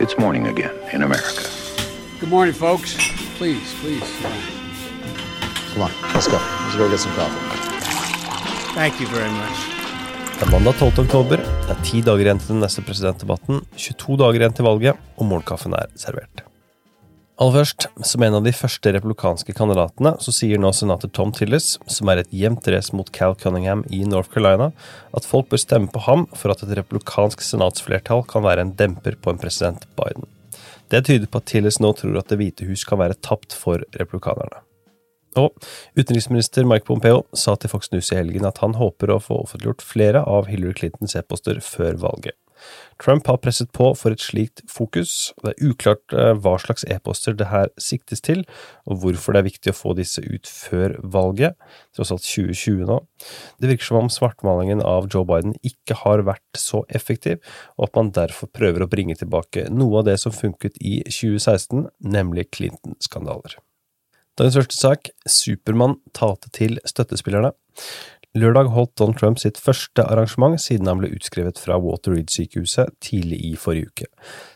It's morning again in America. Good morning, folks. Please, please. Come on, let's go. Let's go get some coffee. Thank you very much. Det er mandag 12. oktober. Det er ti dager igjen til den neste presidentdebatten, 22 dager igjen til valget, og morgenkaffen er servert. Aller først, som en av de første republikanske kandidatene, så sier nå senator Tom Tillis, som er et jevnt race mot Cal Cunningham i North Carolina, at folk bør stemme på ham for at et republikansk senatsflertall kan være en demper på en president Biden. Det tyder på at Tillis nå tror at Det hvite hus kan være tapt for republikanerne. Og utenriksminister Mike Pompeo sa til Fox News i helgen at han håper å få offentliggjort flere av Hillary Clintons e-poster før valget. Trump har presset på for et slikt fokus. Det er uklart eh, hva slags e-poster det her siktes til, og hvorfor det er viktig å få disse ut før valget, tross alt 2020 nå. Det virker som om svartmalingen av Joe Biden ikke har vært så effektiv, og at man derfor prøver å bringe tilbake noe av det som funket i 2016, nemlig Clinton-skandaler. Dagens første sak, Supermann talte til støttespillerne. Lørdag holdt Don Trump sitt første arrangement siden han ble utskrevet fra Water Reed-sykehuset tidlig i forrige uke.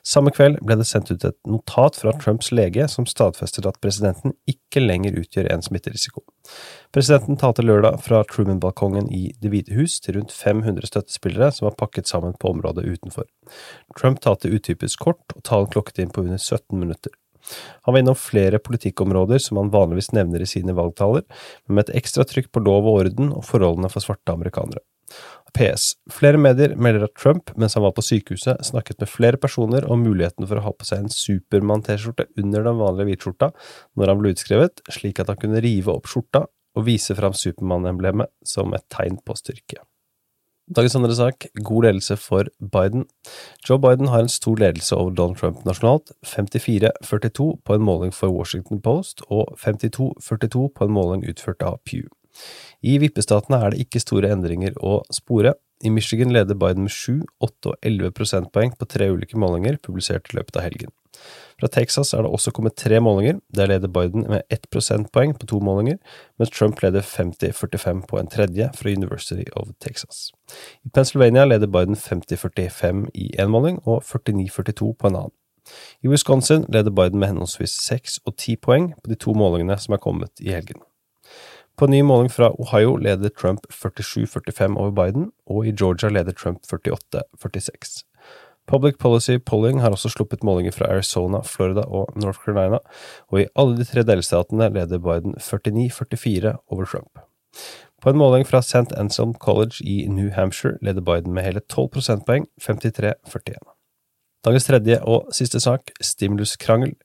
Samme kveld ble det sendt ut et notat fra Trumps lege som stadfestet at presidenten ikke lenger utgjør en smitterisiko. Presidenten talte lørdag fra Truman-balkongen i Det hvite hus til rundt 500 støttespillere som var pakket sammen på området utenfor. Trump talte utypisk kort, og talen klokket inn på under 17 minutter. Han var innom flere politikkområder som han vanligvis nevner i sine valgtaler, men med et ekstra trykk på lov og orden og forholdene for svarte amerikanere. PS. Flere medier melder at Trump, mens han var på sykehuset, snakket med flere personer om muligheten for å ha på seg en Supermann-T-skjorte under den vanlige hvitskjorta når han ble utskrevet, slik at han kunne rive opp skjorta og vise fram Supermann-emblemet som et tegn på styrke. Dagens andre sak, god ledelse for Biden. Joe Biden har en stor ledelse over Donald Trump nasjonalt, 54-42 på en måling for Washington Post og 52-42 på en måling utført av Pew. I vippestatene er det ikke store endringer å spore. I Michigan leder Biden med 7, 8 og 11 prosentpoeng på tre ulike målinger publisert i løpet av helgen. Fra Texas er det også kommet tre målinger. Der leder Biden med ett prosentpoeng på to målinger, mens Trump leder 50-45 på en tredje fra University of Texas. I Pennsylvania leder Biden 50-45 i én måling og 49-42 på en annen. I Wisconsin leder Biden med henholdsvis 6 og 10 poeng på de to målingene som er kommet i helgen. På en ny måling fra Ohio leder Trump 47-45 over Biden, og i Georgia leder Trump 48-46. Public Policy Polling har også sluppet målinger fra Arizona, Florida og North Carolina, og i alle de tre delstatene leder Biden 49-44 over Trump. På en måling fra St. Anselm College i New Hampshire leder Biden med hele 12 prosentpoeng, 53-41. Dagens tredje og siste sak, stimuluskrangel.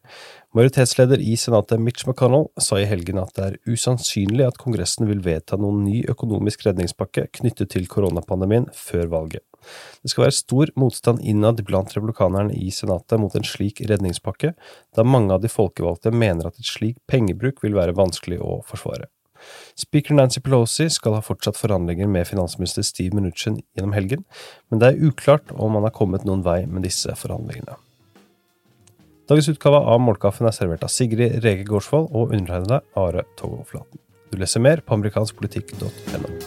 Majoritetsleder i Senatet Mitch McConnell sa i helgen at det er usannsynlig at Kongressen vil vedta noen ny økonomisk redningspakke knyttet til koronapandemien før valget. Det skal være stor motstand innad blant republikanerne i Senatet mot en slik redningspakke, da mange av de folkevalgte mener at et slik pengebruk vil være vanskelig å forsvare. Speaker Nancy Pelosi skal ha fortsatt forhandlinger med finansminister Steve Mnuchin gjennom helgen, men det er uklart om han har kommet noen vei med disse forhandlingene. Dagens utgave av Målkaffen er servert av Sigrid Rege Gårdsvold og undertegnede Are Togoflaten. Du leser mer på amerikanskpolitikk.no.